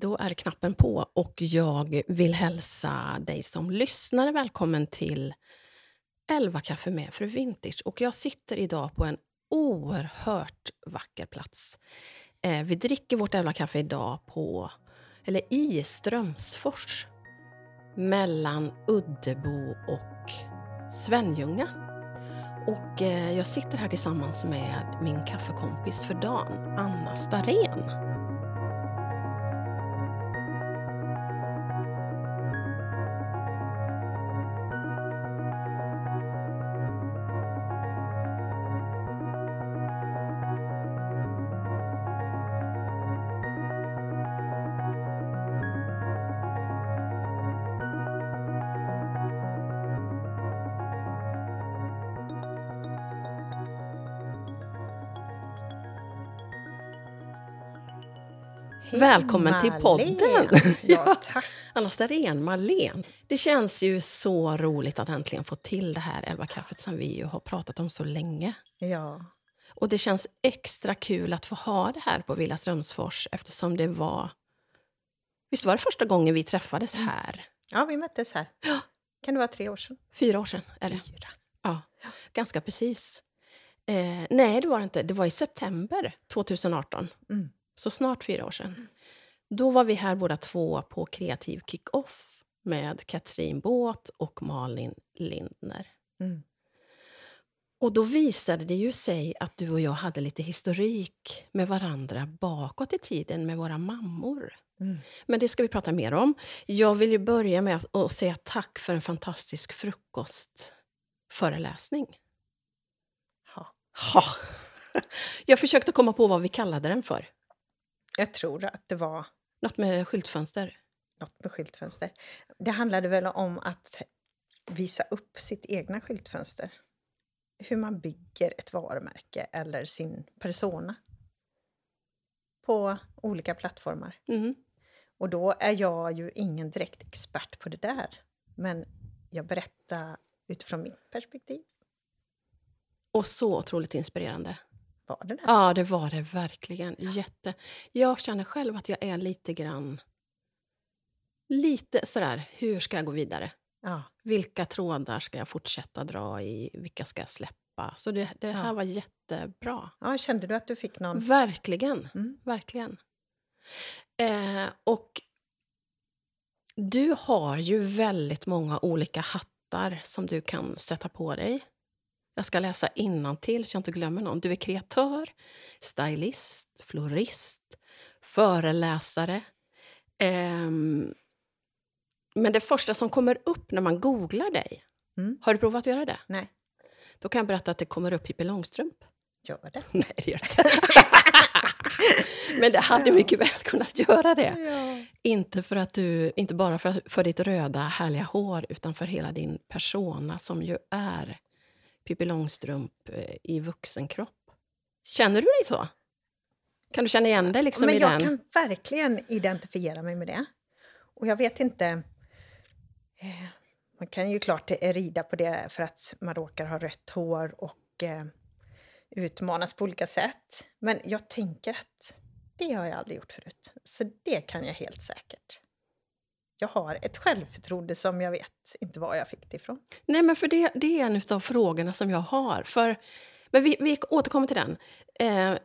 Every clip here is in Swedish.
Då är knappen på och jag vill hälsa dig som lyssnare välkommen till 11 kaffe med Fru Vintage. Och jag sitter idag på en oerhört vacker plats. Eh, vi dricker vårt 11 kaffe idag på, eller i Strömsfors mellan Uddebo och Svenljunga. Och eh, jag sitter här tillsammans med min kaffekompis för dagen, Anna Starén. Välkommen till podden! Marlene. Ja, tack. Anna Starén, Marlene. Det känns ju så roligt att äntligen få till det här elva kaffet som vi ju har pratat om så länge. Ja. Och det känns extra kul att få ha det här på Villa Strömsfors eftersom det var... Visst var det första gången vi träffades här? ja, vi möttes här. Kan det vara tre år sedan? Fyra år sedan är det. Fyra. Ja, ganska precis. Eh, nej, det var det inte. Det var i september 2018. Mm. Så snart fyra år sedan. Då var vi här båda två på kreativ kick-off med Katrin Båt och Malin Lindner. Mm. Och då visade det ju sig att du och jag hade lite historik med varandra bakåt i tiden med våra mammor. Mm. Men det ska vi prata mer om. Jag vill ju börja med att säga tack för en fantastisk frukostföreläsning. Ja. Ha. Jag försökte komma på vad vi kallade den för. Jag tror att det var Något med skyltfönster. något med skyltfönster. Det handlade väl om att visa upp sitt egna skyltfönster. Hur man bygger ett varumärke eller sin persona på olika plattformar. Mm. Och då är jag ju ingen direkt expert på det där. Men jag berättar utifrån mitt perspektiv. Och så otroligt inspirerande. Var det där? Ja, det var det verkligen. Jätte. Jag känner själv att jag är lite grann... Lite sådär, hur ska jag gå vidare? Ja. Vilka trådar ska jag fortsätta dra i? Vilka ska jag släppa? Så det, det här Ja. var jättebra. ja. Kände du att du fick någon... Verkligen. Mm. Verkligen. Eh, och du har ju väldigt många olika hattar som du kan sätta på dig. Jag ska läsa innantill så jag inte glömmer någon. Du är kreatör, stylist, florist, föreläsare. Ehm, men det första som kommer upp när man googlar dig, Mm. har du provat att göra det? Nej, Då kan jag berätta att det kommer upp Pippi Långstrump. gör det. Nej, det gör det inte. Men det hade mycket väl kunnat göra det. Ja. Inte, för att du, inte bara för, för ditt röda, härliga hår utan för hela din persona som ju är Pippi Långstrump eh, i vuxen kropp. Känner du dig så? Kan du känna igen dig liksom Men i jag den? kan verkligen identifiera mig med det. Och jag vet inte... Eh, man kan ju klart eh, rida på det för att man råkar ha rött hår och eh, utmanas på olika sätt. Men jag tänker att det har jag aldrig gjort förut. Så det kan jag helt säkert. Jag har ett självförtroende som jag vet inte var jag fick det ifrån. Nej, men för det, det är en av frågorna som jag har. För, men vi, vi återkommer till den. Eh,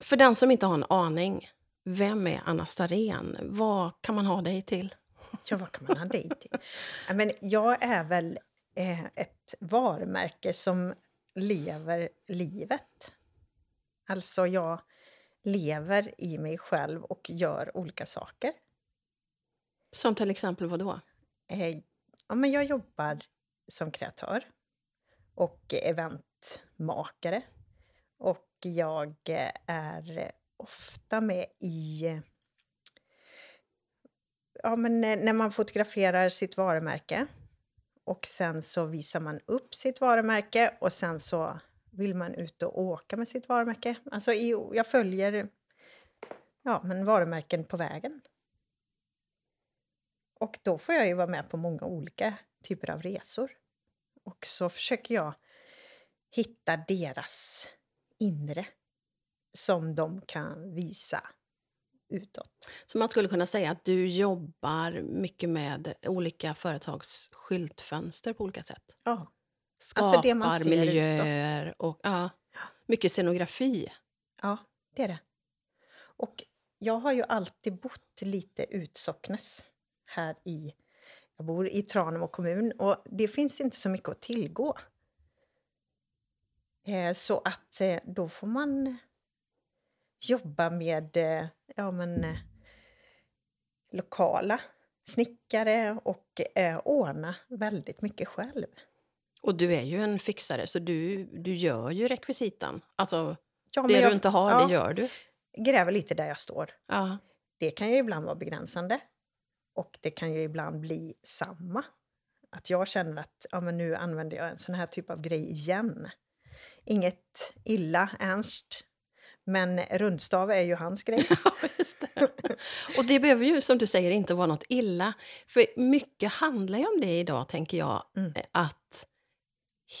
för den som inte har en aning, vem är Anna Starén? Vad kan man ha dig till? Ja, vad kan man ha dig till? Men jag är väl eh, ett varumärke som lever livet. Alltså, jag lever i mig själv och gör olika saker. Som till exempel vad då? Eh, ja, men jag jobbar som kreatör och eventmakare. Och jag eh, är ofta med i... Ja, men eh, när man fotograferar sitt varumärke och sen så visar man upp sitt varumärke och sen så vill man ut och åka med sitt varumärke. Alltså, jag följer ja, men varumärken på vägen. Och då får jag ju vara med på många olika typer av resor. Och så försöker jag hitta deras inre som de kan visa utåt. Så man skulle kunna säga att du jobbar mycket med olika företags skyltfönster på olika sätt? Ja. Skapar Alltså det man ser miljöer och ja, mycket scenografi. Ja, det är det. Och jag har ju alltid bott lite utsocknes här i... Jag bor i Tranemo kommun och det finns inte så mycket att tillgå. Eh, Så att eh, då får man jobba med eh, ja, men, lokala snickare och eh, ordna väldigt mycket själv. Och du är ju en fixare, så du, du gör ju rekvisitan. Alltså, Ja, det jag du inte har, ja. det gör du. gräver lite där jag står. Ja. Det kan ju ibland vara begränsande. Och det kan ju ibland bli samma. Att jag känner att ja, men nu använder jag en sån här typ av grej igen. Inget illa, Ernst. Men rundstav är ju hans grej. Just det. Och det behöver ju, som du säger, inte vara något illa. För mycket handlar ju om det idag, tänker jag. Mm. eh, Att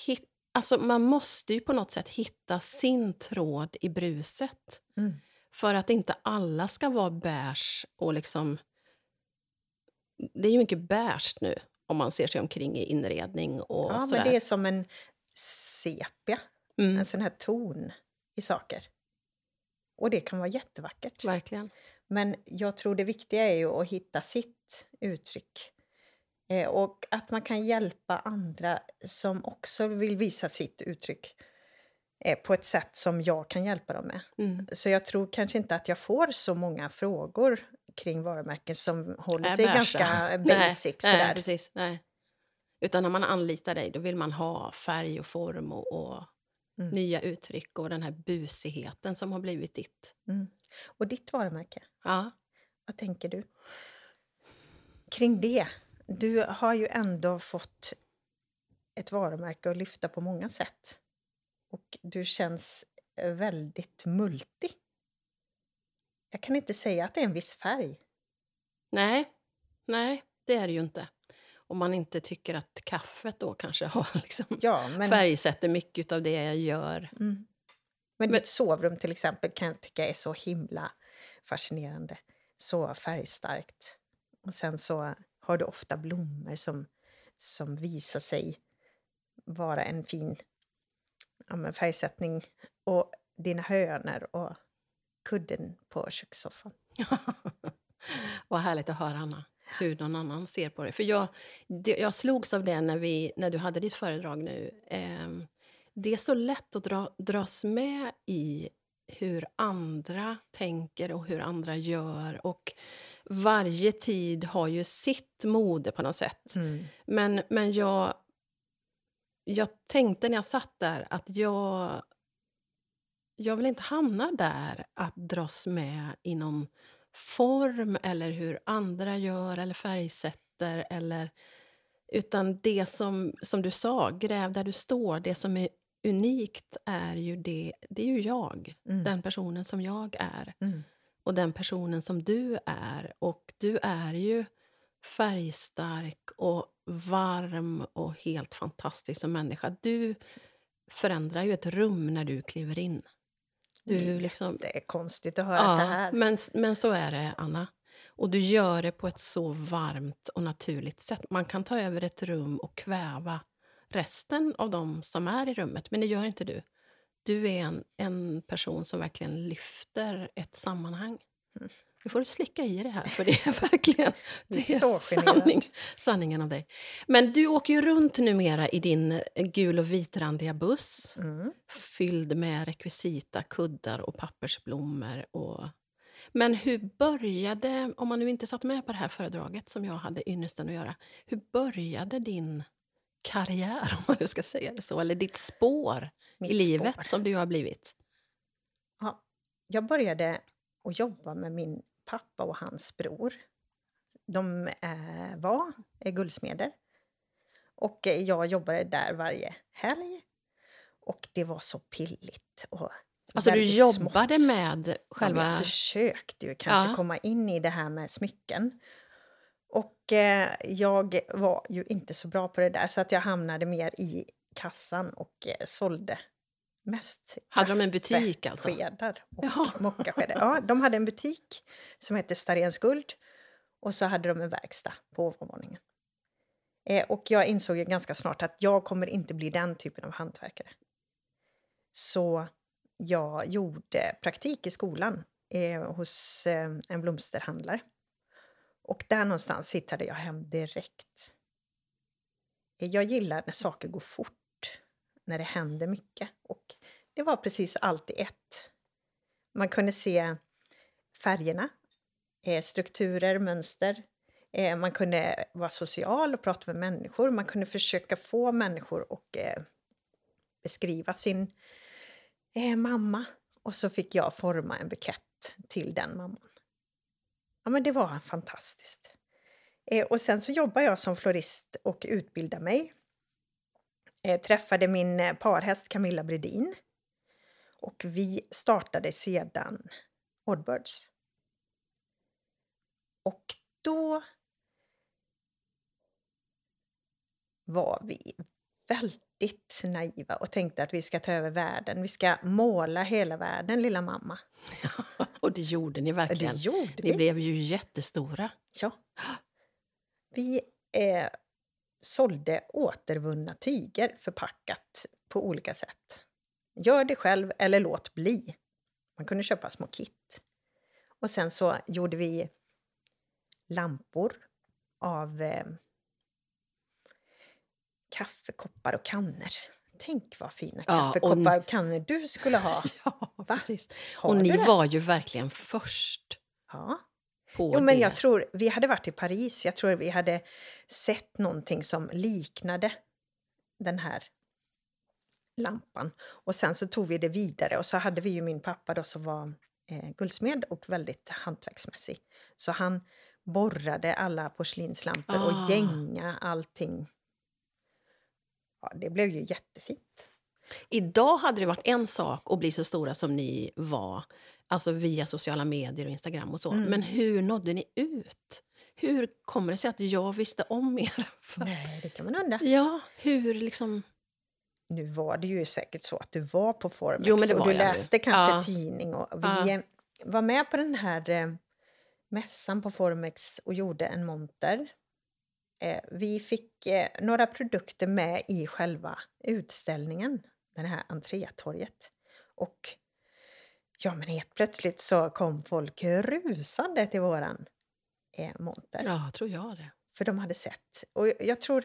hit, alltså man måste ju på något sätt hitta sin tråd i bruset. Mm. För att inte alla ska vara beige och liksom... Det är ju mycket beige nu, om man ser sig omkring i inredning och Ja, sådär. men det är som en sepia. mm, En sån här ton i saker. Och det kan vara jättevackert. verkligen. Men jag tror det viktiga är ju att hitta sitt uttryck. Eh, och att man kan hjälpa andra som också vill visa sitt uttryck eh, på ett sätt som jag kan hjälpa dem med. Mm. Så jag tror kanske inte att jag får så många frågor kring varumärken som håller sig ganska basic. Nej, sådär. nej, precis. Nej. Utan när man anlitar dig, då vill man ha färg och form och, och Mm. nya uttryck och den här busigheten som har blivit ditt. Mm. Och ditt varumärke, Ja. vad tänker du? Kring det, du har ju ändå fått ett varumärke att lyfta på många sätt. Och du känns väldigt multi. Jag kan inte säga att det är en viss färg. Nej, nej, det är det ju inte. Om man inte tycker att kaffet då kanske har liksom Ja, men, färgsätter mycket av det jag gör. mm. men ditt sovrum till exempel kan jag tycka är så himla fascinerande. Så färgstarkt. Och sen så har du ofta blommor som, som visar sig vara en fin ja, men färgsättning. Och dina hönor och kudden på kökssoffan. Vad härligt att höra, Anna, hur någon annan ser på det. För jag, jag slogs av det när, vi, när du hade ditt föredrag nu. Ehm, det är så lätt att dra, dras med i hur andra tänker och hur andra gör. Och varje tid har ju sitt mode på något sätt. Men, men jag, jag tänkte när jag satt där att jag, jag vill inte hamna där att dras med i någon form eller hur andra gör eller färgsätter. Eller, utan det som, som du sa, gräv där du står. Det som är unikt är ju det, det är ju jag. Mm. Den personen som jag är. Mm. Och den personen som du är. Och du är ju färgstark och varm och helt fantastisk som människa. Du förändrar ju ett rum när du kliver in. Du liksom, Det är konstigt att höra så här. men, men så är det, Anna. Och du gör det på ett så varmt och naturligt sätt. Man kan ta över ett rum och kväva resten av de som är i rummet, men det gör inte du. Du är en, en person som verkligen lyfter ett sammanhang. Mm. Nu får du slicka i det här, för det är verkligen Det det är så sanning, sanningen av dig. Men du åker ju runt numera i din gul och vitrandiga buss Mm. fylld med rekvisita, kuddar och pappersblommor. Och... Men hur började, om man nu inte satt med på det här föredraget som jag hade ynnesten att göra, hur började din karriär, om man nu ska säga det så, eller ditt spår Mitt i livet spår. som du har blivit? Ja, jag började att jobba med min pappa och hans bror. De eh, var guldsmeder. Och eh, jag jobbade där varje helg. Och det var så pilligt. Och Alltså du jobbade smått. med Ja, själva... jag försökte ju kanske Ja. komma in i det här med smycken. Och eh, jag var ju inte så bra på det där så att jag hamnade mer i kassan och eh, sålde mest Hade de en butik alltså? Skedar och Jaha. mockaskedar. Ja, de hade en butik som hette Starens Guld och så hade de en verkstad på ovanvåningen. Eh, och jag insåg ju ganska snart att jag kommer inte bli den typen av hantverkare. Så jag gjorde praktik i skolan eh, hos eh, en blomsterhandlare. Och där någonstans hittade jag hem direkt. Eh, Jag gillar när saker går fort, när det händer mycket. Och det var precis allt i ett. Man kunde se färgerna, eh, strukturer, mönster. Eh, man kunde vara social och prata med människor. Man kunde försöka få människor att eh, beskriva sin mamma. Och så fick jag forma en bukett till den mamman. Ja, men det var fantastiskt. Och sen så jobbar jag som florist och utbildar mig. Jag träffade min parhäst Camilla Bredin. Och vi startade sedan Oddbirds. Och då var vi väldigt naiva och tänkte att vi ska ta över världen. Vi ska måla hela världen, lilla mamma. Och det gjorde ni verkligen. det gjorde Ni vi. blev ju jättestora. Ja. Vi eh, sålde återvunna tyger förpackat på olika sätt. Gör det själv eller låt bli. Man kunde köpa små kit. Och sen så gjorde vi lampor av eh, kaffekoppar och kannor. Tänk vad fina Ja, och- kaffekoppar och kannor du skulle ha. Ja, precis. Har Och ni var ju verkligen först Ja. på Jo, men det. jag tror, vi hade varit i Paris, jag tror vi hade sett någonting som liknade den här lampan. Och sen så tog vi det vidare och så hade vi ju min pappa då som var eh, guldsmed och väldigt hantverksmässig. Så han borrade alla porslinslampor Ah. och gänga allting. Ja, det blev ju jättefint. Idag hade det varit en sak att bli så stora som ni var, alltså via sociala medier och Instagram och så. Mm. Men hur nådde ni ut? Hur kommer det sig att jag visste om er? Fast, Nej, det kan man undra. ja, hur liksom... Nu var det ju säkert så att du var på Formex Jo, men det och var du jag ju. läste kanske Ja. tidning. Och vi Ja. eh, var med på den här eh, mässan på Formex och gjorde en monter. Eh, vi fick eh, några produkter med i själva utställningen, det här entrétorget. Och ja, men helt plötsligt så kom folk rusande till våran eh, monter. Ja, tror jag det. För de hade sett. Och jag tror,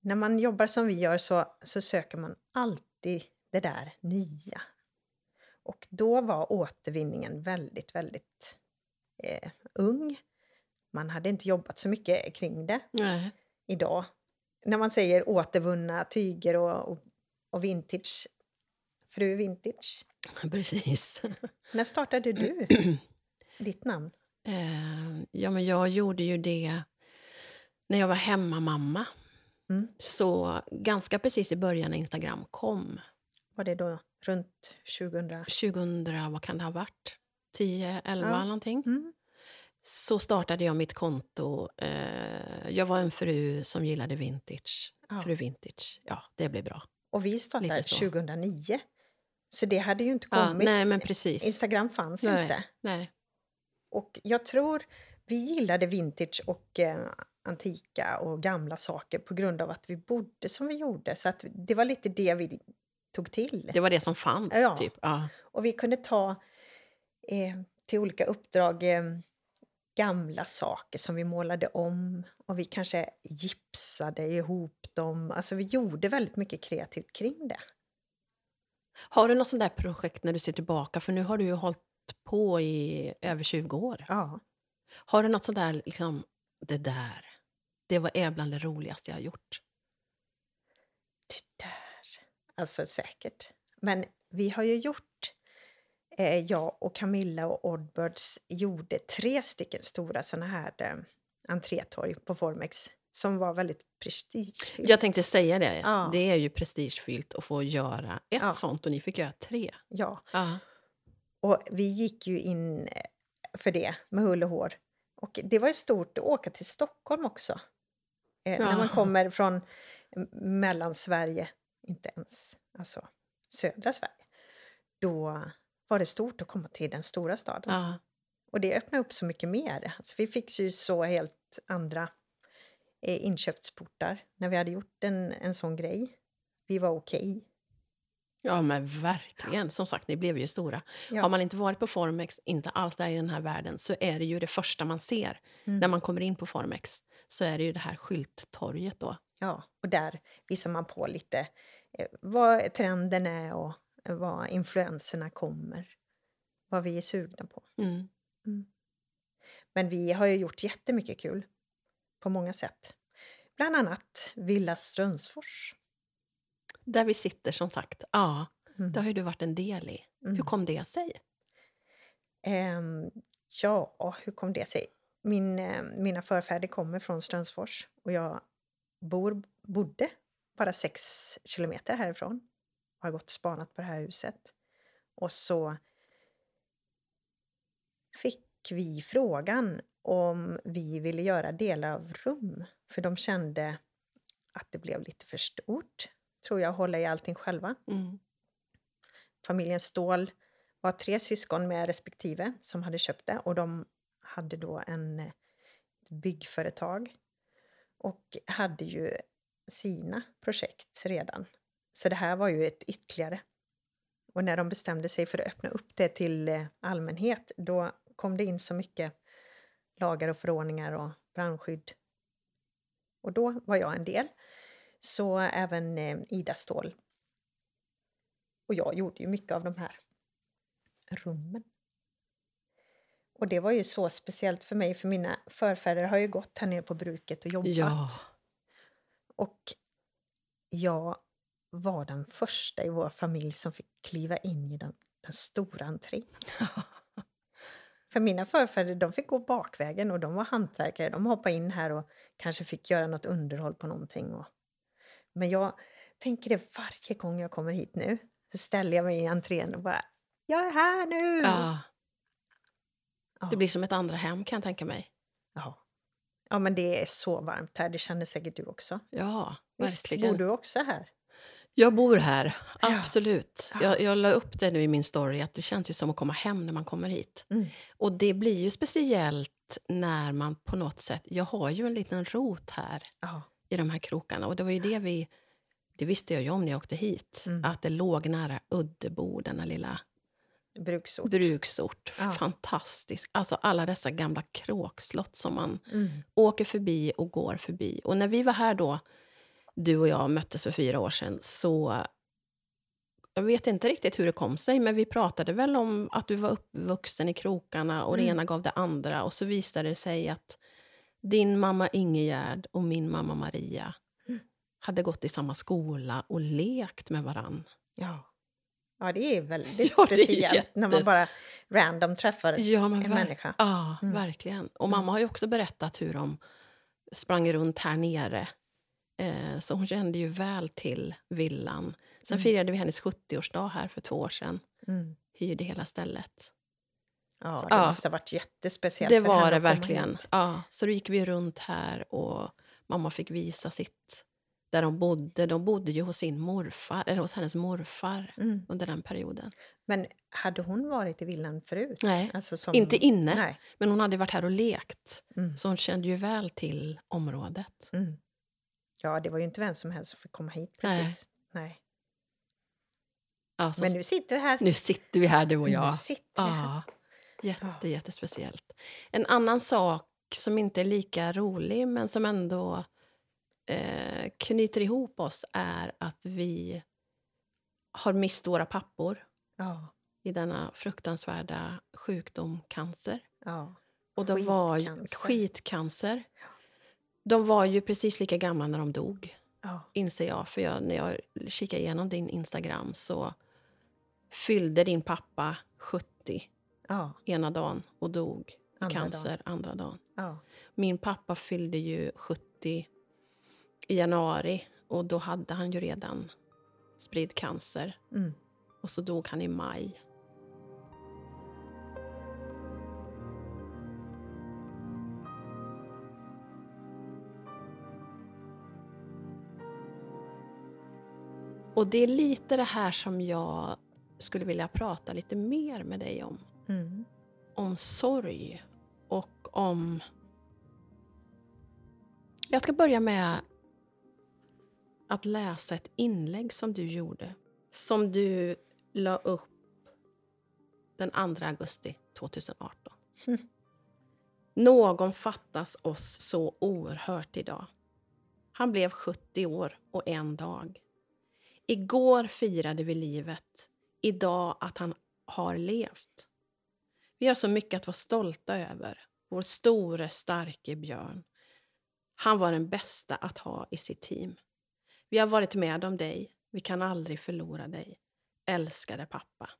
när man jobbar som vi gör så, så söker man alltid det där nya. Och då var återvinningen väldigt, väldigt eh, ung. Man hade inte jobbat så mycket kring det Nej. idag. När man säger återvunna tyger och, och, och vintage, fru vintage. Precis. När startade du ditt namn? Eh, ja, men jag gjorde ju det när jag var hemmamamma. Mm. Så ganska precis i början när Instagram kom, Var det då runt 2000? 2000, vad kan det ha varit? 10, 11 Ja. någonting. Mm. Så startade jag mitt konto. Eh, jag var en fru som gillade vintage. Ja. Fru vintage. Ja, det blev bra. Och vi startade Lite så. 2009. Så det hade ju inte Ja, kommit. nej, men precis. Instagram fanns Nej. inte. Nej. Och jag tror vi gillade vintage och eh, antika och gamla saker på grund av att vi bodde som vi gjorde. Så att det var lite det vi tog till. Det var det som fanns. Ja. Typ. Ja. Och vi kunde ta eh, till olika uppdrag eh, gamla saker som vi målade om. Och vi kanske gipsade ihop dem. Alltså vi gjorde väldigt mycket kreativt kring det. Har du något sånt där projekt när du ser tillbaka? För nu har du ju hållit på i över 20 år. Ja. Har du något sånt där, liksom, det där, det var är bland det roligaste jag har gjort? Det där. Alltså säkert. Men vi har ju gjort, eh, jag och Camilla och Oddbirds gjorde tre stycken stora såna här eh, entrétorg på Formex som var väldigt prestigefyllt. Jag tänkte säga det. Ja. Det är ju prestigefyllt att få göra ett Ja. sånt och ni fick göra tre. Ja, Ja. och vi gick ju in eh, för det med hull och hår. Och det var ju stort att åka till Stockholm också. Eh, när man kommer från m- Mellansverige, inte ens. Alltså, södra Sverige, då var det stort att komma till den stora staden. Ja. Och det öppnade upp så mycket mer. Alltså vi fick ju så helt andra eh, inköpsportar när vi hade gjort en, en sån grej. Vi var okej. ja, men verkligen. Som sagt, ni blev ju stora. Ja. Har man inte varit på Formex, inte alls är i den här världen, så är det ju det första man ser Mm. när man kommer in på Formex. Så är det ju det här skylttorget då. Ja, och där visar man på lite eh, vad trenden är och eh, vad influenserna kommer. Vad vi är sugna på. Mm. Men vi har ju gjort jättemycket kul på många sätt. Bland annat Villa Strömsfors. Där vi sitter, som sagt. Ja, Mm. det har ju du varit en del i. Hur Mm. kom det sig? Ehm, ja, hur kom det sig? Min, eh, mina förfäder kommer från Strömsfors och jag bor, bodde bara sex kilometer härifrån. Och har gått och spanat på det här huset. Och så fick vi frågan om vi ville göra delar av rum. För de kände att det blev lite för stort, tror jag, hålla i allting själva. Mm. Familjen Ståhl var tre syskon med respektive som hade köpt det och de hade då en eh, byggföretag och hade ju sina projekt redan. Så det här var ju ett ytterligare. Och när de bestämde sig för att öppna upp det till eh, allmänhet då kom det in så mycket lagar och förordningar och brandskydd. Och då var jag en del. Så även eh, Ida Ståhl och jag gjorde ju mycket av de här rummen. Och det var ju så speciellt för mig, för mina förfäder har ju gått här nere på bruket och jobbat. Ja. Och jag var den första i vår familj som fick kliva in i den, den stora entrén. För mina förfäder de fick gå bakvägen och de var hantverkare. De hoppade in här och kanske fick göra något underhåll på någonting. Och... Men jag tänker det varje gång jag kommer hit nu. Så ställer jag mig i entrén och bara Jag är här nu! Ja. Det blir som ett andra hem kan jag tänka mig. Ja. ja, men det är så varmt här. Det känner säkert du också. Ja, Visst verkligen. bor du också här? Jag bor här, absolut. Ja. Jag, jag la upp det nu i min story, att det känns ju som att komma hem när man kommer hit. Mm. Och det blir ju speciellt när man på något sätt... Jag har ju en liten rot här Ja. i de här krokarna. Och det var ju det vi... Det visste jag ju om när jag åkte hit. Mm. Att det låg nära Uddebo, denna lilla Bruksort. bruksort. Ja. Fantastisk. Alltså alla dessa gamla kråkslott som man Mm. åker förbi och går förbi. Och när vi var här då, du och jag möttes för fyra år sedan, så... Jag vet inte riktigt hur det kom sig, men vi pratade väl om att du var uppvuxen i krokarna och det Mm. ena gav det andra. Och så visade det sig att din mamma Ingegärd och min mamma Maria Mm. hade gått i samma skola och lekt med varann. Ja. Ja, det är väldigt Ja, det är speciellt när man bara random träffar Ja, men en människa. Ja, Mm. verkligen. Och mamma har ju också berättat hur de sprang runt här nere. Eh, så hon kände ju väl till villan. Sen Mm. firade vi hennes 70-årsdag här för två år sedan. Mm. Hyrde hela stället. Ja, det ja. måste ha varit jättespeciellt det var det verkligen. Ja, så då gick vi runt här och mamma fick visa sitt... Där de bodde. De bodde ju hos sin morfar, eller hos hennes morfar Mm. under den perioden. Men hade hon varit i villan förut? Nej, Alltså som... inte inne. Nej. Men hon hade varit här och lekt. Mm. Så hon kände ju väl till området. Mm. Ja, det var ju inte vem som helst som fick komma hit Nej. precis. Nej. Alltså, Men nu sitter vi här. Nu sitter vi här du och Nu jag. sitter vi här. Ja, jätte, jättespeciellt. En annan sak som inte är lika rolig men som ändå eh, knyter ihop oss är att vi har mist våra pappor Ja. i denna fruktansvärda sjukdom, cancer. ja. Och de var ju, Skitcancer. skitcancer. De var ju precis lika gamla när de dog, ja. inser jag. För jag, när jag kikade igenom din Instagram så fyllde din pappa 70 ja. ena dagen och dog i Andra cancer andra dagen. Min pappa fyllde ju 70 i januari och då hade han ju redan spridd cancer. Mm. Och så dog han i maj. Och det är lite det här som jag skulle vilja prata lite mer med dig om. Mm. Om sorg och om... Jag ska börja med att läsa ett inlägg som du gjorde. Som du la upp den 2 augusti 2018. Mm. Någon fattas oss så oerhört idag. Han blev 70 år och en dag. Igår firade vi livet, idag att han har levt. Vi har så mycket att vara stolta över, vår store, starke björn. Han var den bästa att ha i sitt team. Vi har varit med om dig, vi kan aldrig förlora dig. Älskade pappa.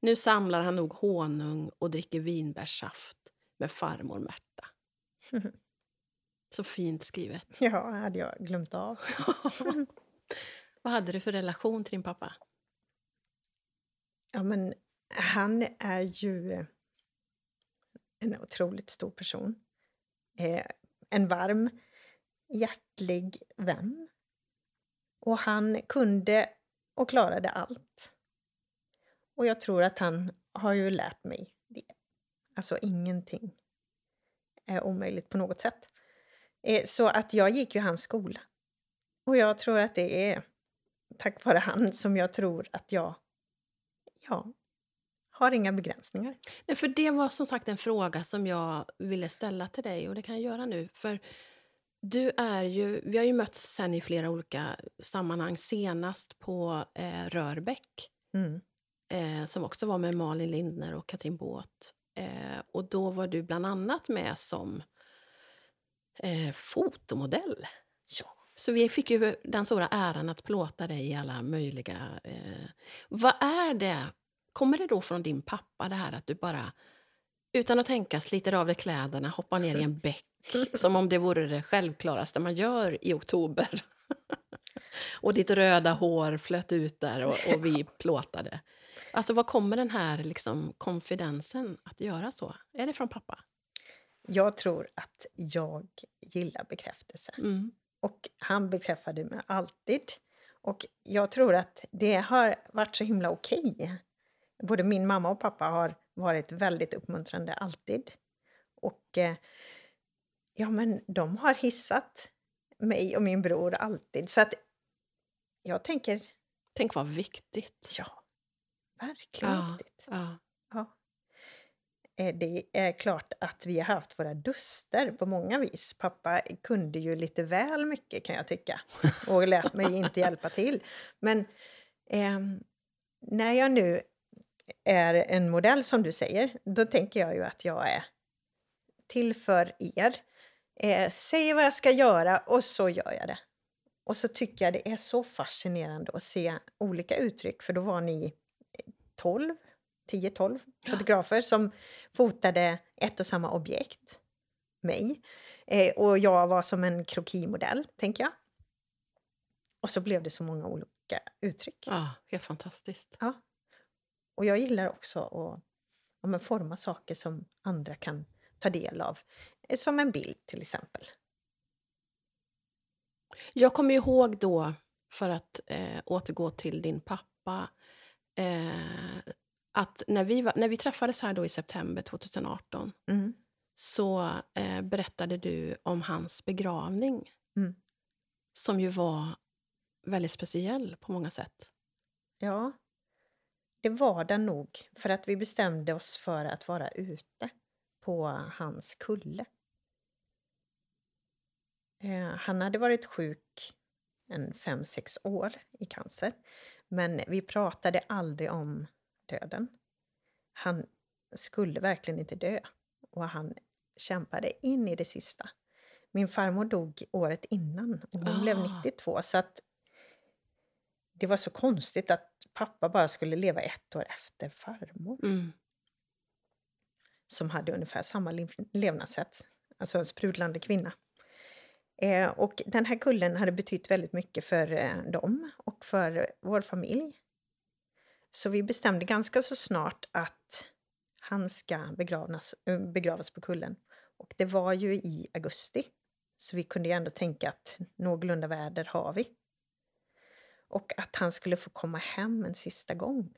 Nu samlar han nog honung och dricker vinbärssaft med farmor Märta. Så fint skrivet. Ja, hade jag glömt av. Vad hade du för relation till din pappa? Ja, men han är ju en otroligt stor person. Eh, en varm, hjärtlig vän. Och han kunde och klarade allt. Och jag tror att han har ju lärt mig det. Alltså ingenting är omöjligt på något sätt. Eh, så att jag gick ju hans skola. Och jag tror att det är tack vare han som jag tror att jag ja, har inga begränsningar. Nej, för det var som sagt en fråga som jag ville ställa till dig och det kan jag göra nu. För du är ju, vi har ju mötts sen i flera olika sammanhang, senast på eh, Rörbäck. Mm. Eh, som också var med Malin Lindner och Katrin Båt. Eh, och då var du bland annat med som eh, fotomodell. Ja. Så vi fick ju den stora äran att plåta dig i alla möjliga... Eh, vad är det? Kommer det då från din pappa, det här att du bara utan att tänka sliter av dig kläderna, hoppar ner i en bäck som om det vore det självklaraste man gör i oktober? och ditt röda hår flöt ut där och, och vi plåtade. Alltså, var kommer den här liksom, konfidensen att göra så? Är det från pappa? Jag tror att jag gillar bekräftelse. Mm. Och han bekräftade mig alltid. Och jag tror att det har varit så himla okej. Både min mamma och pappa har varit väldigt uppmuntrande alltid. Och eh, ja, men de har hissat mig och min bror alltid. Så att jag tänker, Tänk vad viktigt. ja, verkligen Ja, viktigt. ja. Ja. Eh, Det är klart att vi har haft våra duster på många vis. Pappa kunde ju lite väl mycket kan jag tycka och lät mig inte hjälpa till. Men ehm, när jag nu är en modell som du säger, då tänker jag ju att jag är till för er. Eh, säger vad jag ska göra och så gör jag det. Och så tycker jag det är så fascinerande att se olika uttryck, för då var ni 12, 10-12 fotografer som fotade ett och samma objekt, mig. Eh, och jag var som en krokimodell, tänker jag. Och så blev det så många olika uttryck. ja, helt fantastiskt. Ja. Och jag gillar också att ja, forma saker som andra kan ta del av. Eh, Som en bild till exempel. Jag kommer ihåg då, för att eh, återgå till din pappa, eh, att när vi, var, när vi träffades här då i september 2018 Mm. så eh, berättade du om hans begravning. Mm. Som ju var väldigt speciell på många sätt. Ja, det var den nog. För att vi bestämde oss för att vara ute på hans kulle. Eh, han hade varit sjuk en fem sex år i cancer. Men vi pratade aldrig om döden. Han skulle verkligen inte dö. Och han kämpade in i det sista. Min farmor dog året innan och hon blev Ah. 92. Så att det var så konstigt att pappa bara skulle leva ett år efter farmor Mm som hade ungefär samma levnadssätt. Alltså en sprudlande kvinna. Eh, och den här kullen hade betytt väldigt mycket för eh, dem och för vår familj. Så vi bestämde ganska så snart att han ska begravas, eh, begravas på kullen. Och det var ju i augusti. Så vi kunde ju ändå tänka att någorlunda väder har vi. Och att han skulle få komma hem en sista gång.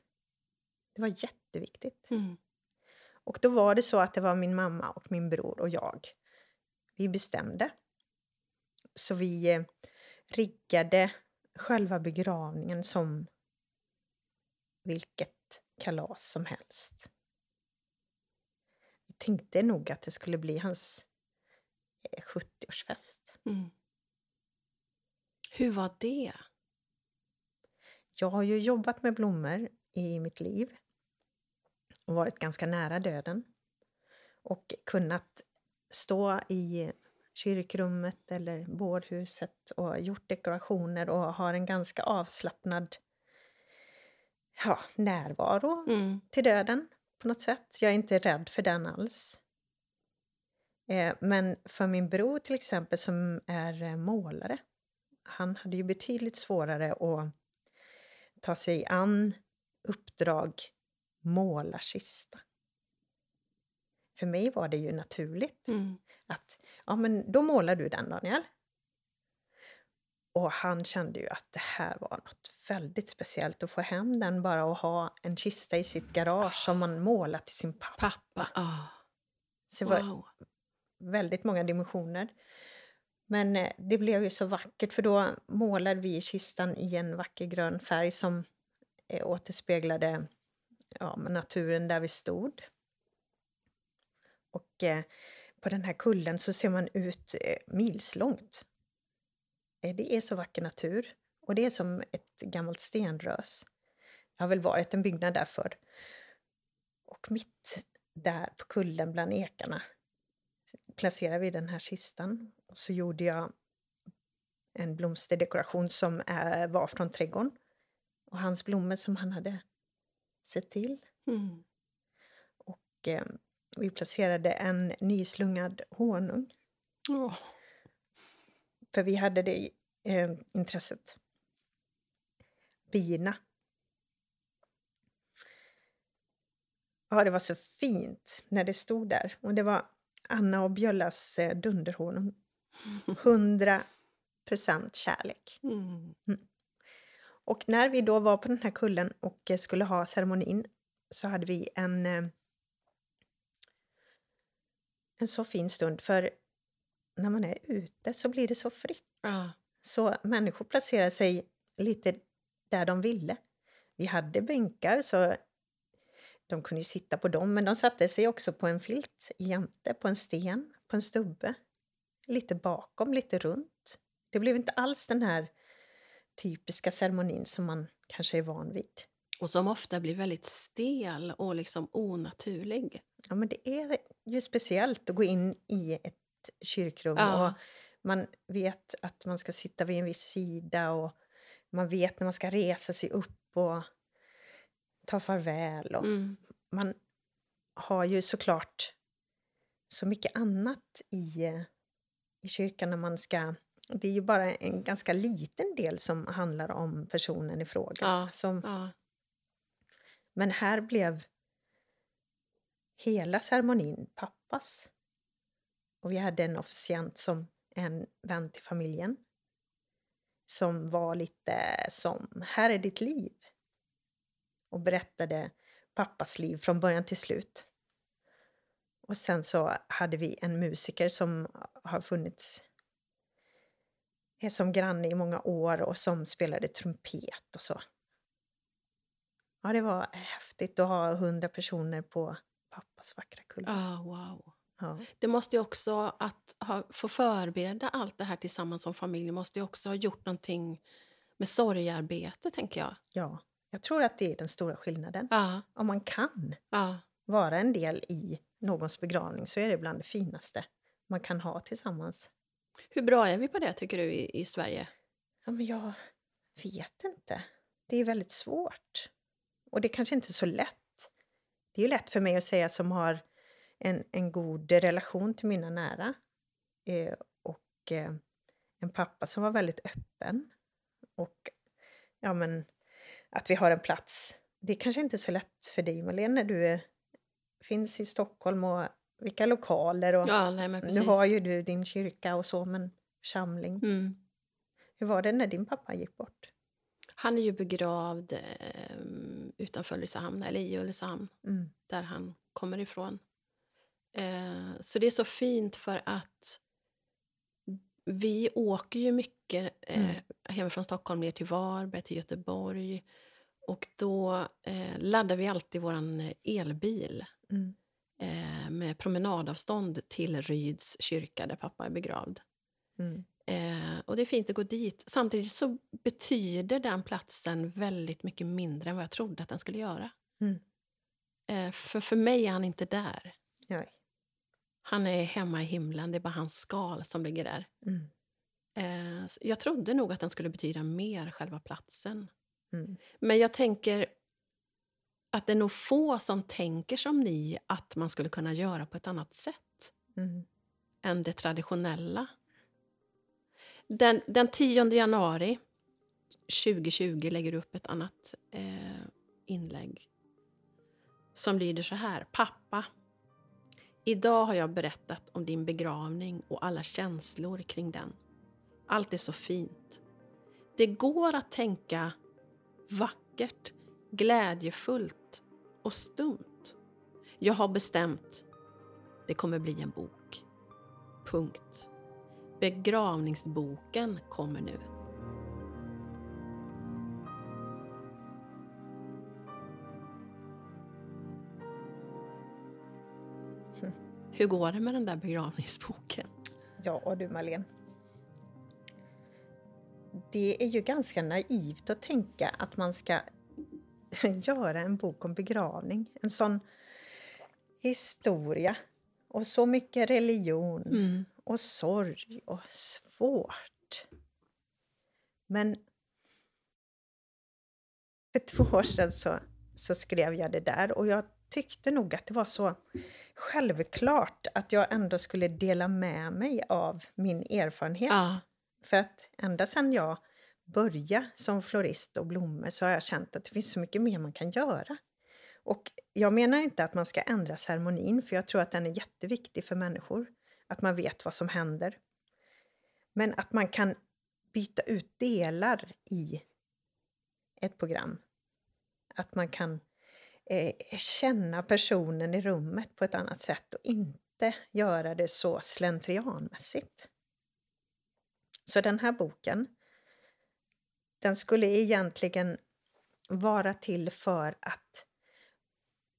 Det var jätteviktigt. Mm. Och då var det så att det var min mamma och min bror och jag. Vi bestämde. Så vi eh, riggade själva begravningen som vilket kalas som helst. Vi tänkte nog att det skulle bli hans 70-årsfest. Mm. Hur var det? Jag har ju jobbat med blommor i mitt liv och varit ganska nära döden. Och kunnat stå i kyrkrummet eller bårhuset och gjort dekorationer och har en ganska avslappnad ja, närvaro Mm. till döden på något sätt. Jag är inte rädd för den alls. Eh, men för min bror till exempel som är eh, målare, han hade ju betydligt svårare att ta sig an uppdrag målarkista. För mig var det ju naturligt Mm. att ja, men då målar du den, Daniel. Och han kände ju att det här var något väldigt speciellt att få hem den bara och ha en kista i sitt garage som man målat till sin pappa. Pappa. Ah. Så det var Wow. väldigt många dimensioner. Men eh, det blev ju så vackert för då målade vi kistan i en vacker grön färg som eh, återspeglade ja, men naturen där vi stod. Och eh, på den här kullen så ser man ut eh, milslångt. Eh, det är så vacker natur. Och det är som ett gammalt stenrös. Det har väl varit en byggnad där förr. Och mitt där på kullen bland ekarna placerade vi den här kistan. Och så gjorde jag en blomsterdekoration som är, var från trädgården. Och hans blommor som han hade sett till. Mm. Och eh, vi placerade en nyslungad honung. Åh. För vi hade det eh, intresset. Bina. Ja, det var så fint när det stod där. Och det var Anna och Bjöllas eh, dunderhonung. 100 procent kärlek. Mm. Och när vi då var på den här kullen och eh, skulle ha ceremonin så hade vi en, eh, en så fin stund. För när man är ute så blir det så fritt. Ja. Så människor placerade sig lite där de ville. Vi hade bänkar så de kunde ju sitta på dem, men de satte sig också på en filt jämte, på en sten, på en stubbe. Lite bakom, lite runt. Det blev inte alls den här typiska ceremonin som man kanske är van vid. Och som ofta blir väldigt stel och liksom onaturlig. Ja, men det är ju speciellt att gå in i ett kyrkrum Ja. och man vet att man ska sitta vid en viss sida och man vet när man ska resa sig upp och ta farväl. Och Mm. Man har ju såklart så mycket annat i, eh, i kyrkan när man ska... Det är ju bara en ganska liten del som handlar om personen i fråga. Ja. Som, Ja. men här blev hela ceremonin pappas. Och vi hade en officiant som en vän till familjen. Som var lite som, här är ditt liv. Och berättade pappas liv från början till slut. Och sen så hade vi en musiker som har funnits är som granne i många år och som spelade trumpet och så. Ja, det var häftigt att ha hundra personer på pappas vackra kulle. Ah, wow. Ja. Det måste ju också, att ha, få förbereda allt det här tillsammans som familj, måste ju också ha gjort någonting med sorgarbete, tänker jag. ja, jag tror att det är den stora skillnaden. Ja, Om man kan ja. vara en del i någons begravning så är det bland det finaste man kan ha tillsammans. Hur bra är vi på det, tycker du, i, i Sverige? Ja, men jag vet inte. Det är väldigt svårt. Och det kanske inte är så lätt. Det är ju lätt för mig att säga som har en, en god relation till mina nära. Eh, och eh, en pappa som var väldigt öppen. Och ja, men att vi har en plats. Det är kanske inte är så lätt för dig, Malene, när du är, finns i Stockholm och vilka lokaler. Och, Ja, nej, nu har ju du din kyrka och så, men församling. Mm. Hur var det när din pappa gick bort? Han är ju begravd eh, utanför Ulricehamn, eller i Ulricehamn, Mm. där han kommer ifrån. Eh, så det är så fint för att vi åker ju mycket eh, Mm. hemifrån Stockholm ner till Varberg, till Göteborg. Och då eh, laddar vi alltid vår elbil Mm. Med promenadavstånd till Ryds kyrka där pappa är begravd. Mm. Eh, och det är fint att gå dit. Samtidigt så betyder den platsen väldigt mycket mindre än vad jag trodde att den skulle göra. Mm. Eh, för för mig är han inte där. Nej. Han är hemma i himlen, det är bara hans skal som ligger där. Mm. Eh, jag trodde nog att den skulle betyda mer, själva platsen. Mm. Men jag tänker att det är nog få som tänker som ni att man skulle kunna göra på ett annat sätt Mm. än det traditionella. Den, den 10 januari 2020 lägger du upp ett annat eh, inlägg som lyder så här. Pappa, idag har jag berättat om din begravning och alla känslor kring den. Allt är så fint. Det går att tänka vackert, glädjefullt och stumt. Jag har bestämt. Det kommer bli en bok. Punkt. Begravningsboken kommer nu. Hur går det med den där begravningsboken? Ja du Malin. Det är ju ganska naivt att tänka att man ska göra en bok om begravning. En sån historia och så mycket religion Mm. och sorg och svårt. Men för två år sedan så, så skrev jag det där och jag tyckte nog att det var så självklart att jag ändå skulle dela med mig av min erfarenhet. Ja. För att ända sedan jag börja som florist och blommor så har jag känt att det finns så mycket mer man kan göra. Och jag menar inte att man ska ändra ceremonin, för jag tror att den är jätteviktig för människor. Att man vet vad som händer. Men att man kan byta ut delar i ett program. Att man kan eh, känna personen i rummet på ett annat sätt och inte göra det så slentrianmässigt. Så den här boken, den skulle egentligen vara till för att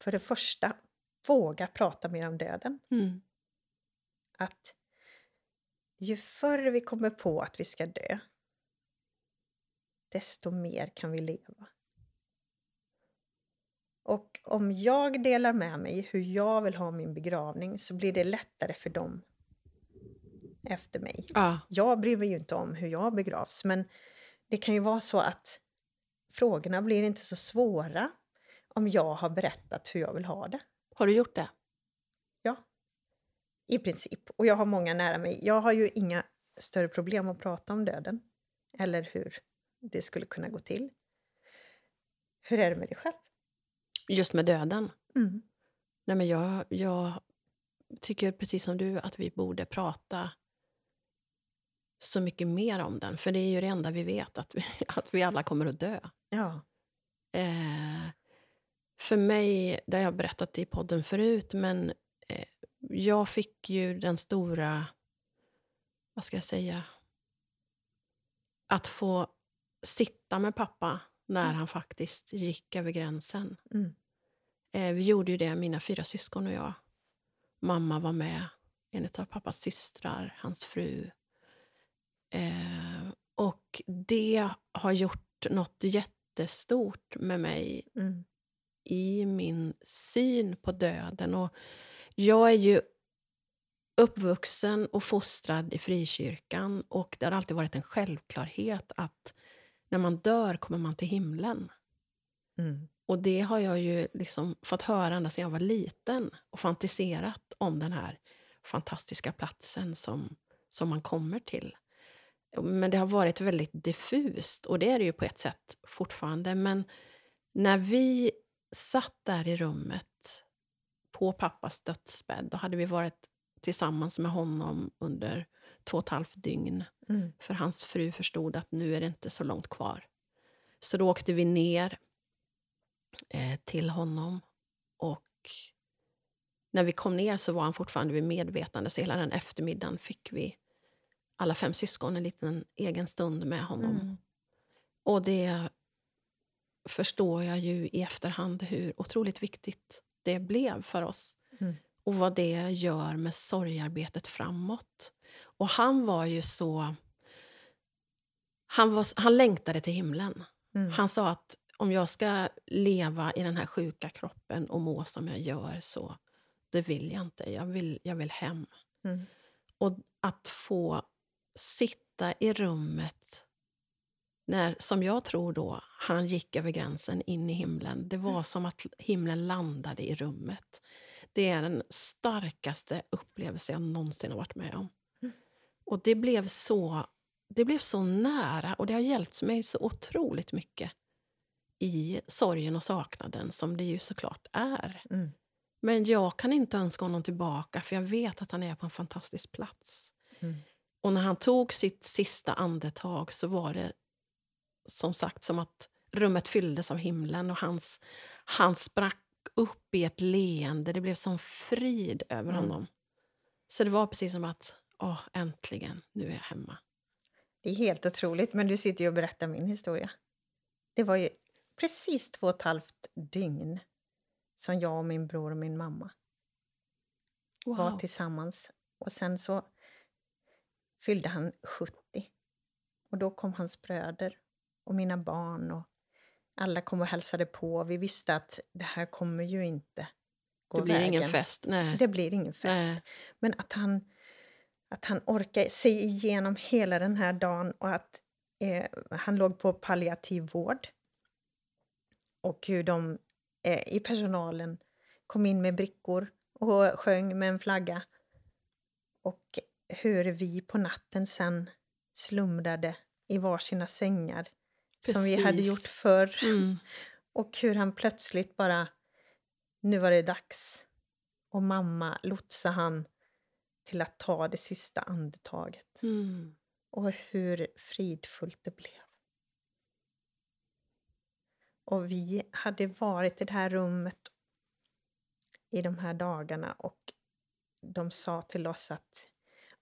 för det första våga prata mer om döden. Mm. Att ju förr vi kommer på att vi ska dö, desto mer kan vi leva. Och om jag delar med mig hur jag vill ha min begravning så blir det lättare för dem efter mig. Ja. Jag bryr mig ju inte om hur jag begravs, men det kan ju vara så att frågorna blir inte så svåra om jag har berättat hur jag vill ha det. Har du gjort det? Ja, i princip. Och jag har många nära mig. Jag har ju inga större problem att prata om döden. Eller hur det skulle kunna gå till. Hur är det med dig själv? Just med döden? Mm. Nej, men jag, jag tycker precis som du att vi borde prata så mycket mer om den. För det är ju det enda vi vet, att vi, att vi alla kommer att dö. Ja. Eh, för mig, det har jag berättat i podden förut, men eh, jag fick ju den stora, vad ska jag säga, att få sitta med pappa när Mm. han faktiskt gick över gränsen. Mm. Eh, vi gjorde ju det, mina fyra syskon och jag. Mamma var med, en av pappas systrar, hans fru. Eh, och det har gjort något jättestort med mig Mm. i min syn på döden. Och jag är ju uppvuxen och fostrad i frikyrkan och det har alltid varit en självklarhet att när man dör kommer man till himlen. Mm. Och det har jag ju liksom fått höra ända sedan jag var liten och fantiserat om den här fantastiska platsen som, som man kommer till. Men det har varit väldigt diffust och det är det ju på ett sätt fortfarande. Men när vi satt där i rummet på pappas dödsbädd, då hade vi varit tillsammans med honom under två och ett halvt dygn. Mm. För hans fru förstod att nu är det inte så långt kvar. Så då åkte vi ner eh, till honom och när vi kom ner så var han fortfarande vid medvetande så hela den eftermiddagen fick vi alla fem syskon en liten egen stund med honom. Mm. Och det förstår jag ju i efterhand hur otroligt viktigt det blev för oss. Mm. Och vad det gör med sorgarbetet framåt. Och han var ju så... Han, var, han längtade till himlen. Mm. Han sa att om jag ska leva i den här sjuka kroppen och må som jag gör så det vill jag inte. Jag vill, jag vill hem. Mm. Och att få sitta i rummet när, som jag tror då, han gick över gränsen in i himlen. Det var som att himlen landade i rummet. Det är den starkaste upplevelse jag någonsin har varit med om. Mm. Och det blev så det blev så nära och det har hjälpt mig så otroligt mycket i sorgen och saknaden som det ju såklart är. Mm. Men jag kan inte önska honom tillbaka för jag vet att han är på en fantastisk plats. Mm. Och när han tog sitt sista andetag så var det som sagt som att rummet fylldes av himlen och hans, han sprack upp i ett leende. Det blev som frid över Mm. honom. Så det var precis som att, åh, äntligen, nu är jag hemma. Det är helt otroligt, men du sitter ju och berättar min historia. Det var ju precis två och ett halvt dygn som jag och min bror och min mamma var Wow. tillsammans. Och sen så fyllde han 70. Och då kom hans bröder och mina barn och alla kom och hälsade på. Vi visste att det här kommer ju inte gå Det blir vägen. ingen fest. Nej. Det blir ingen fest. Nej. Men att han, att han orkar sig igenom hela den här dagen och att eh, han låg på palliativ vård. Och hur de eh, i personalen kom in med brickor och sjöng med en flagga. Och hur vi på natten sen slumrade i varsina sängar som vi hade Precis. gjort förr. Mm. Och hur han plötsligt bara, nu var det dags. Och mamma lotsade han till att ta det sista andetaget. Mm. Och hur fridfullt det blev. Och vi hade varit i det här rummet i de här dagarna och de sa till oss att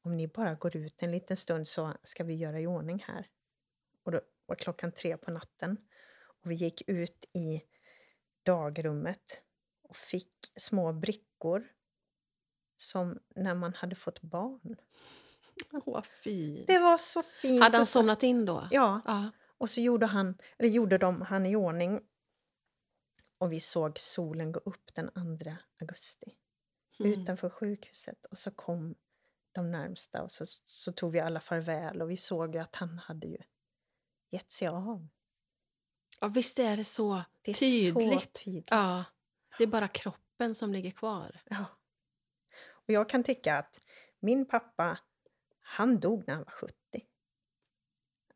om ni bara går ut en liten stund så ska vi göra i ordning här. Och då var klockan tre på natten och vi gick ut i dagrummet och fick små brickor som när man hade fått barn. Åh, vad fint. Det var så fint. Hade han somnat in då? Ja, Ja. och så gjorde, han, eller gjorde de han i ordning. Och vi såg solen gå upp den 2 augusti Mm. utanför sjukhuset. Och så kom de närmsta och så, så tog vi alla farväl och vi såg att han hade ju gett sig av. ja, visst är det så Det är tydligt. så tydligt. Ja. Det är bara kroppen som ligger kvar. Ja. Och jag kan tycka att min pappa, han dog när han var 70.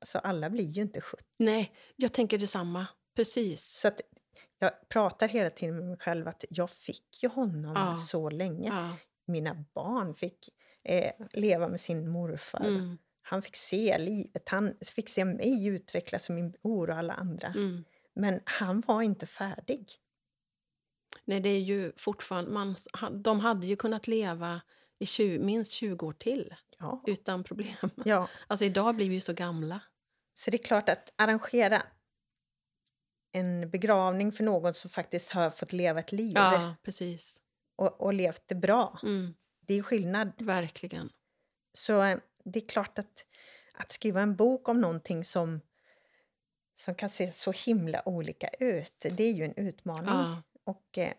Alltså alla blir ju inte 70. Nej, jag tänker detsamma. Precis. Så att jag pratar hela tiden med mig själv att jag fick ju honom Ja. så länge. Ja. Mina barn fick eh, leva med sin morfar. Mm. Han fick se livet, han fick se mig utvecklas som min bror och alla andra. Mm. Men han var inte färdig. Nej, det är ju fortfarande... Man, de hade ju kunnat leva i 20, minst 20 år till Ja. utan problem. ja. Alltså idag blir vi ju så gamla. Så det är klart att arrangera en begravning för någon som faktiskt har fått leva ett liv Ja, precis. och, och levt det bra. Mm. Det är skillnad. Verkligen. Så eh, det är klart att, att skriva en bok om någonting som, som kan se så himla olika ut, det är ju en utmaning. Ja. Och eh,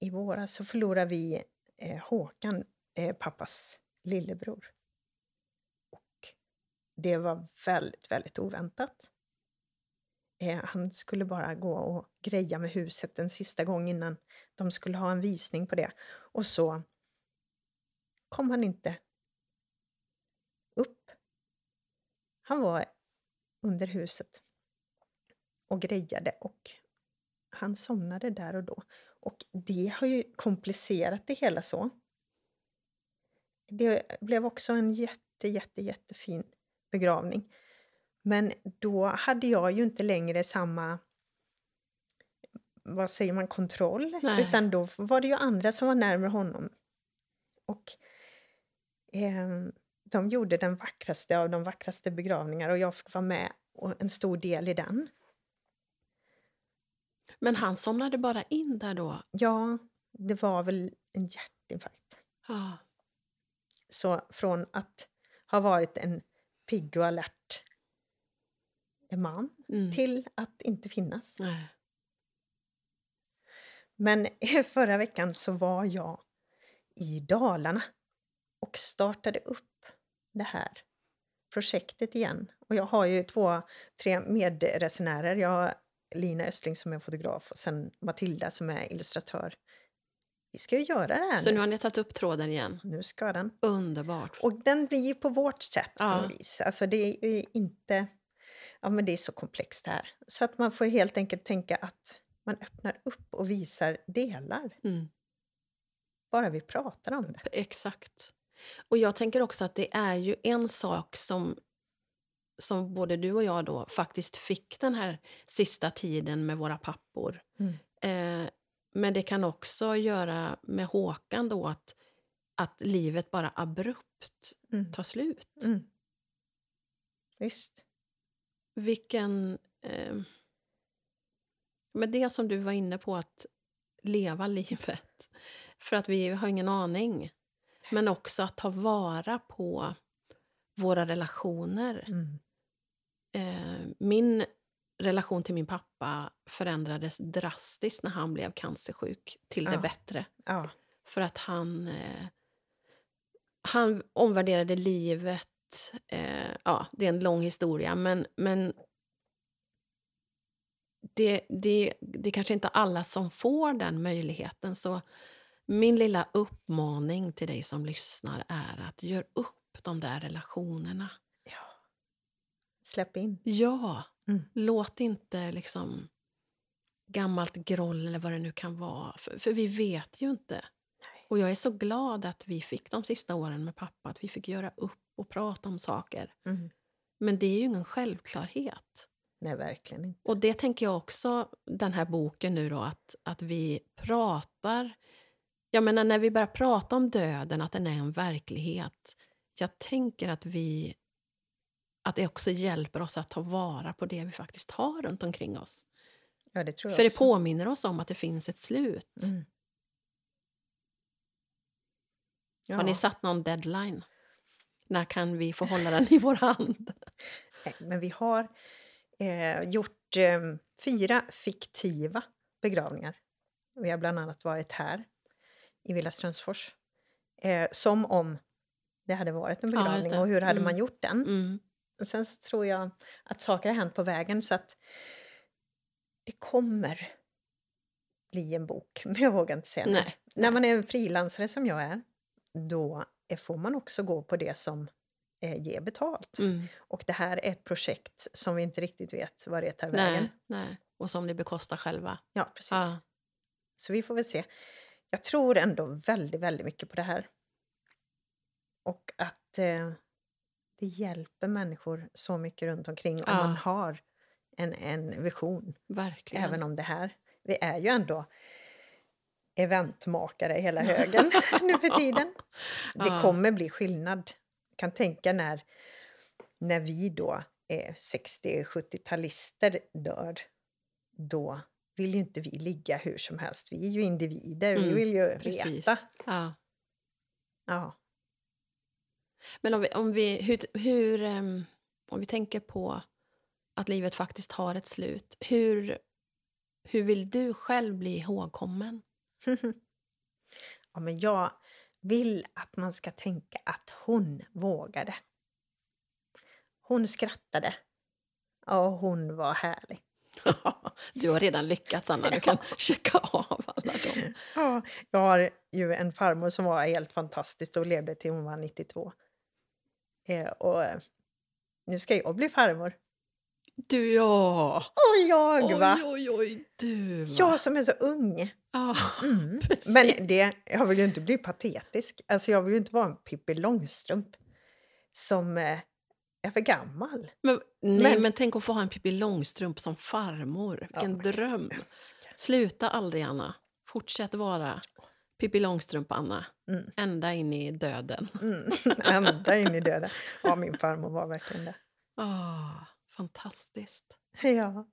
i våras så förlorade vi eh, Håkan, eh, pappas lillebror. Och det var väldigt, väldigt oväntat. Eh, han skulle bara gå och greja med huset en sista gång innan de skulle ha en visning på det. Och så kom han inte upp. Han var under huset och grejade och han somnade där och då. Och det har ju komplicerat det hela så. Det blev också en jätte, jätte, jättefin begravning. Men då hade jag ju inte längre samma vad säger man, kontroll. Nej. Utan då var det ju andra som var närmare honom. Och eh, de gjorde den vackraste av de vackraste begravningar och jag fick vara med och en stor del i den. Men han somnade bara in där då? Ja, det var väl en hjärtinfarkt. Ja. Så från att ha varit en pigg och alert man Mm. till att inte finnas. Nej. Men förra veckan så var jag i Dalarna och startade upp det här projektet igen. Och jag har ju två, tre medresenärer. Jag har Lina Östling som är fotograf och sen Matilda som är illustratör. Vi ska ju göra det här Så nu. har ni tagit upp tråden igen? Nu ska den. Underbart. Och den blir ju på vårt sätt på Ja. något vis. Alltså det är ju inte... Ja men det är så komplext här. Så att man får helt enkelt tänka att man öppnar upp och visar delar. Mm. Bara vi pratar om det. Exakt. Och jag tänker också att det är ju en sak som, som både du och jag då faktiskt fick den här sista tiden med våra pappor. Mm. Eh, men det kan också göra med Håkan då att, att livet bara abrupt Mm. tar slut. Mm. Visst. Vilken... Eh, med det som du var inne på, att leva livet. För att vi har ingen aning. Men också att ta vara på våra relationer. Mm. Eh, min relation till min pappa förändrades drastiskt när han blev cancersjuk till det Ja. bättre. Ja. För att han, eh, han omvärderade livet. Eh, ja, det är en lång historia, men, men det, det, det är kanske inte alla som får den möjligheten. Så min lilla uppmaning till dig som lyssnar är att gör upp de där relationerna. ja. Släpp in. Ja, Mm. låt inte liksom gammalt groll eller vad det nu kan vara. För, för vi vet ju inte. Nej. Och jag är så glad att vi fick de sista åren med pappa, att vi fick göra upp och prata om saker. Mm. Men det är ju ingen självklarhet. Nej, verkligen inte. Och det tänker jag också, den här boken nu då, att, att vi pratar... Jag menar när vi börjar prata om döden, att den är en verklighet. Jag tänker att vi... Att det också hjälper oss att ta vara på det vi faktiskt har runt omkring oss. Ja, det För det också. påminner oss om att det finns ett slut. Mm. Ja. Har ni satt någon deadline? När kan vi få hålla den i vår hand? Nej, Men vi har eh, gjort eh, fyra fiktiva begravningar. Vi har bland annat varit här i Villa Strömsfors. Eh, som om det hade varit en Ja, begravning det. och hur hade Mm. man gjort den? Mm. Och sen så tror jag att saker har hänt på vägen så att det kommer bli en bok. Men jag vågar inte säga Nej, När man är en frilansare som jag är, då får man också gå på det som eh, ger betalt. Mm. Och det här är ett projekt som vi inte riktigt vet vad det tar vägen. Nej, nej. Och som ni bekostar själva. Ja, precis. Ja. Så vi får väl se. Jag tror ändå väldigt, väldigt mycket på det här. Och att eh, det hjälper människor så mycket runt omkring om Ja. man har en, en vision. Verkligen. Även om det här, vi är ju ändå eventmakare hela högen nu för tiden. Det Ja. kommer bli skillnad. Jag kan tänka när, när vi då är 60-70-talister dör. Då vill ju inte vi ligga hur som helst. Vi är ju individer. Vi Mm, vill ju Precis. veta. Ja. Ja. Men om vi, om vi, hur, hur, ehm, om vi tänker på att livet faktiskt har ett slut. Hur, hur vill du själv bli ihågkommen? ja, men jag vill att man ska tänka att hon vågade. Hon skrattade. Och hon var härlig. du har redan lyckats, Anna. Du kan checka av alla dem. Ja, jag har ju en farmor som var helt fantastisk och levde till hon var 92. Eh, och eh, nu ska jag bli farmor. Du, ja! Och jag va? Oj, oj, oj, du, va? Jag som är så ung. Ja, Mm. Men det, jag vill ju inte bli patetisk. Alltså jag vill ju inte vara en Pippi Långstrump som eh, är för gammal. Men, nej, men, Men- tänk att få ha en Pippi Långstrump som farmor. Vilken men- dröm! Sluta aldrig, Anna. Fortsätt vara Pippi Långstrump-Anna. Mm. Ända in i döden. Mm. Ända in i döden. Ja, min farmor var verkligen det. Ah, fantastiskt. Ja.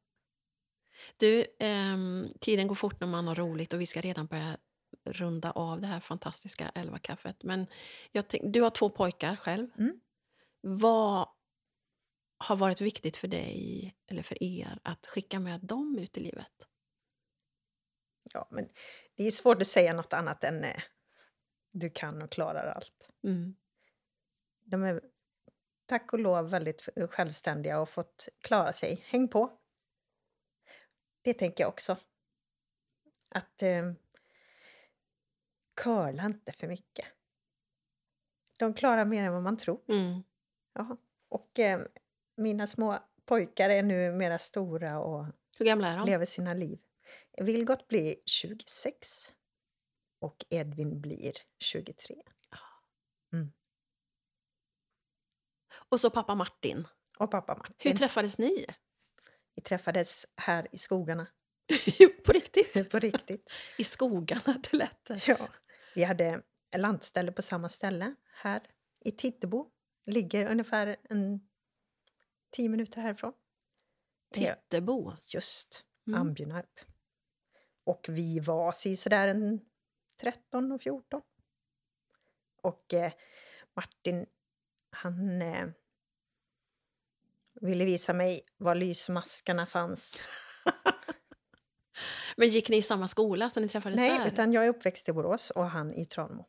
Du, ehm, tiden går fort när man har roligt och vi ska redan börja runda av det här fantastiska elva-kaffet. Men jag tänk, du har två pojkar själv. Mm. Vad har varit viktigt för dig, eller för er, att skicka med dem ut i livet? ja, men det är svårt att säga något annat än eh, du kan och klarar allt. Mm. De är tack och lov väldigt självständiga och fått klara sig. Häng på! Det tänker jag också. Att eh, curla inte för mycket. De klarar mer än vad man tror. Mm. Ja. Och eh, mina små pojkar är nu mera stora och Hur gamla är de? lever sina liv. Vilgot blir 26 och Edvin blir 23. Och så pappa Martin. Och pappa Hur Martin. träffades ni? Vi träffades här i skogarna. På riktigt? På riktigt. I skogarna, det lät. Ja. Vi hade lantställe på samma ställe här i Tittebo. Ligger ungefär en tio minuter härifrån. Tittebo. just Mm. Ambjörnarp. Och vi var sådär en 13 och 14. Och eh, Martin, han eh, ville visa mig var lysmaskarna fanns. Men gick ni i samma skola så ni träffades Nej, där? utan jag är uppväxt i Borås och han i Tranemo.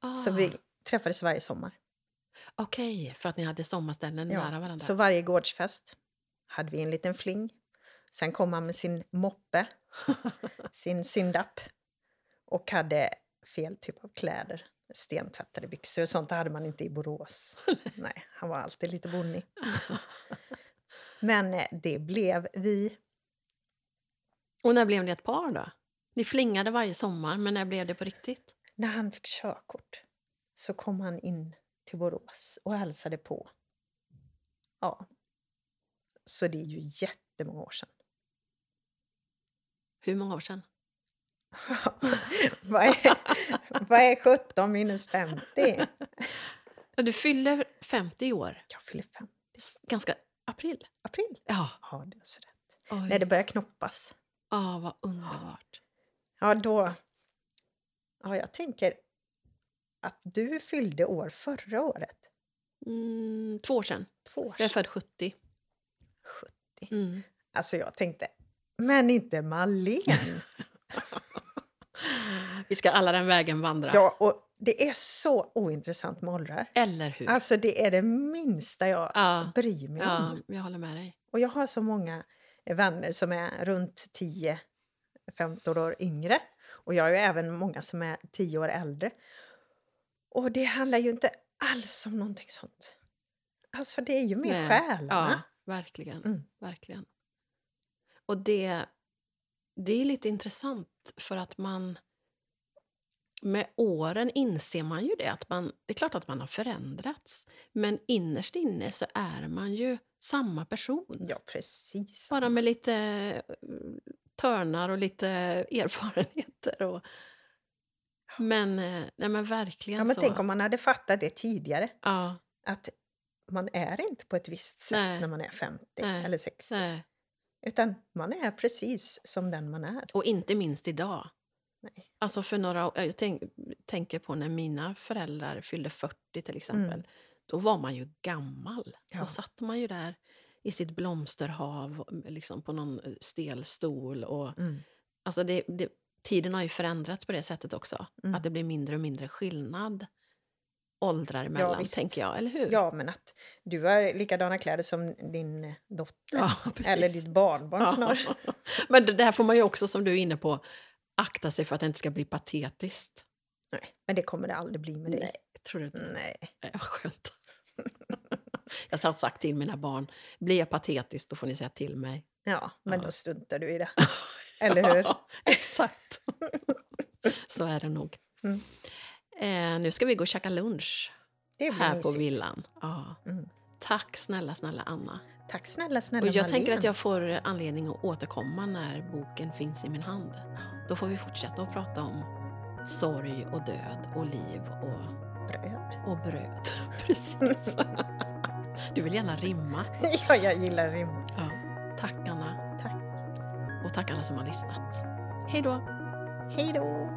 ah, Så vi träffades varje sommar. Okej, för att ni hade sommarställen Ja, nära varandra. Så varje gårdsfest hade vi en liten fling. Sen kom han med sin moppe, sin syndapp och hade fel typ av kläder. Stentvättade byxor och sånt hade man inte i Borås. Nej, han var alltid lite bonnig. Men eh, det blev vi. Och när blev ni ett par då? Ni flingade varje sommar, men när blev det på riktigt? När han fick körkort så kom han in till Borås och hälsade på. Ja. Så det är ju jättemånga år sedan. Hur många år sedan? vad, är, vad är 17 minus 50? Ja, Du fyller 50 i år. Jag fyller 50. S- Ganska april. April. Ja. Ja, det är så rätt. Oj. När det börjar knoppas. Ah, vad underbart. Ja, då... Ja, jag tänker att du fyllde år förra året. Mm, två år sedan. Två år Jag är sedan. född 70. 70. Mm. Alltså, jag tänkte, men inte Malin. Vi ska alla den vägen vandra. ja, och det är så ointressant med åldrar. Eller hur? Alltså, det är det minsta jag ja. bryr mig ja, om. jag håller med dig. Och jag har så många vänner som är runt 10-15 år yngre. Och jag har ju även många som är 10 år äldre. Och det handlar ju inte alls om någonting sånt. Alltså det är ju mer Nej. själarna. Ja, verkligen. Mm. verkligen. Och det, det är lite intressant för att man... Med åren inser man ju det. att man, Det är klart att man har förändrats. Men innerst inne så är man ju samma person. Ja, precis. Bara med lite eh, törnar och lite erfarenheter. Och, men, eh, nej, men verkligen Ja, men så. tänk om man hade fattat det tidigare. Ja, Att man är inte på ett visst sätt Nej. när man är 50 Nej. eller 60. nej. Utan man är precis som den man är. Och inte minst idag. Nej. Alltså för några jag tänk, tänker på när mina föräldrar fyllde 40 till exempel. Mm. Då var man ju gammal. Ja. Då satt man ju där i sitt blomsterhav liksom på någon stel stol. Och, Mm. alltså det, det, tiden har ju förändrats på det sättet också. Mm. Att det blir mindre och mindre skillnad åldrar emellan, visst. tänker jag. Eller hur? Ja, men att du har likadana kläder som din dotter. Ja. Eller ditt barnbarn Ja. snarare. Men det där får man ju också, som du är inne på, akta sig för att det inte ska bli patetiskt. Nej, men det kommer det aldrig bli med dig. Nej, tror du inte? Nej. Nej, vad skönt. jag har sagt till mina barn, blir jag patetisk då får ni säga till mig. Ja, men Ja. då struntar du i det. Eller hur? Ja, exakt. Så är det nog. Mm. Eh, nu ska vi gå och käka lunch här på mysigt. villan. Ja. Mm. Tack snälla, snälla Anna. Tack snälla, snälla Och jag Marlene. tänker att jag får anledning att återkomma när boken finns i min hand. Då får vi fortsätta att prata om sorg och död och liv och, Bröd. och bröd. Precis. Du vill gärna rimma. ja, jag gillar rim. Ja. Tack Anna. Tack. Och tack alla som har lyssnat. Hej då! Hej då!